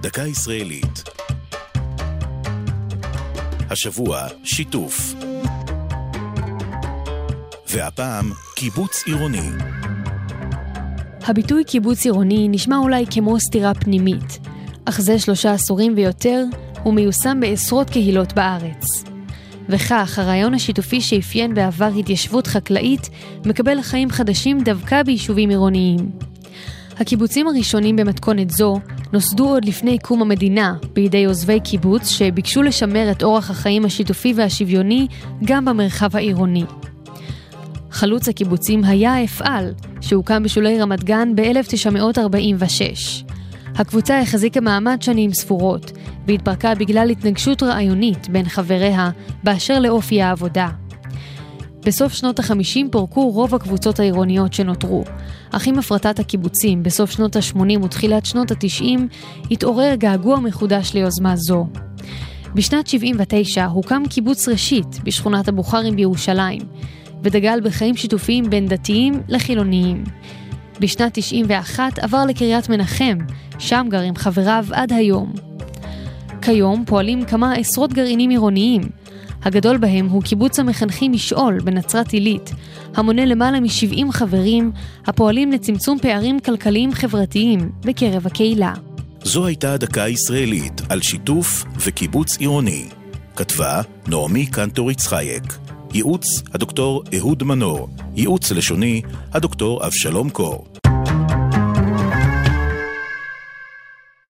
דקה ישראלית. השבוע שיתוף. והפעם קיבוץ עירוני. הביטוי קיבוץ עירוני נשמע אולי כמו סתירה פנימית, אך זה שלושה עשורים ויותר הוא מיושם בעשרות קהילות בארץ. וכך, הרעיון השיתופי שאפיין בעבר התיישבות חקלאית, מקבל חיים חדשים דווקא ביישובים עירוניים. הקיבוצים הראשונים במתכונת זו נוסדו עוד לפני קום המדינה בידי עוזבי קיבוץ שביקשו לשמר את אורח החיים השיתופי והשוויוני גם במרחב העירוני. חלוץ הקיבוצים היה אפעל, שהוקם בשולי רמת גן ב-1946. הקבוצה החזיקה מעמד שנים ספורות, והתפרקה בגלל התנגשות רעיונית בין חבריה באשר לאופי העבודה. בסוף שנות ה-50 פורקו רוב הקבוצות העירוניות שנותרו, אך עם הפרטת הקיבוצים בסוף שנות ה-80 ותחילת שנות ה-90 התעורר געגוע מחודש ליוזמה זו. בשנת 79 הוקם קיבוץ ראשית בשכונת הבוכרים בירושלים, ודגל בחיים שיתופיים בין דתיים לחילוניים. בשנת 91 עבר לקריית מנחם, שם גרים חבריו עד היום. כיום פועלים כמה עשרות גרעינים עירוניים. הגדול בהם הוא קיבוץ המחנכים משעול בנצרת עילית, המונה למעלה מ-70 חברים הפועלים לצמצום פערים כלכליים חברתיים בקרב הקהילה. זו הייתה דקה ישראלית על שיתוף וקיבוץ עירוני. כתבה נעמי קנטור יצחייק. ייעוץ הדוקטור אהוד מנור. ייעוץ לשוני הדוקטור אבשלום קור.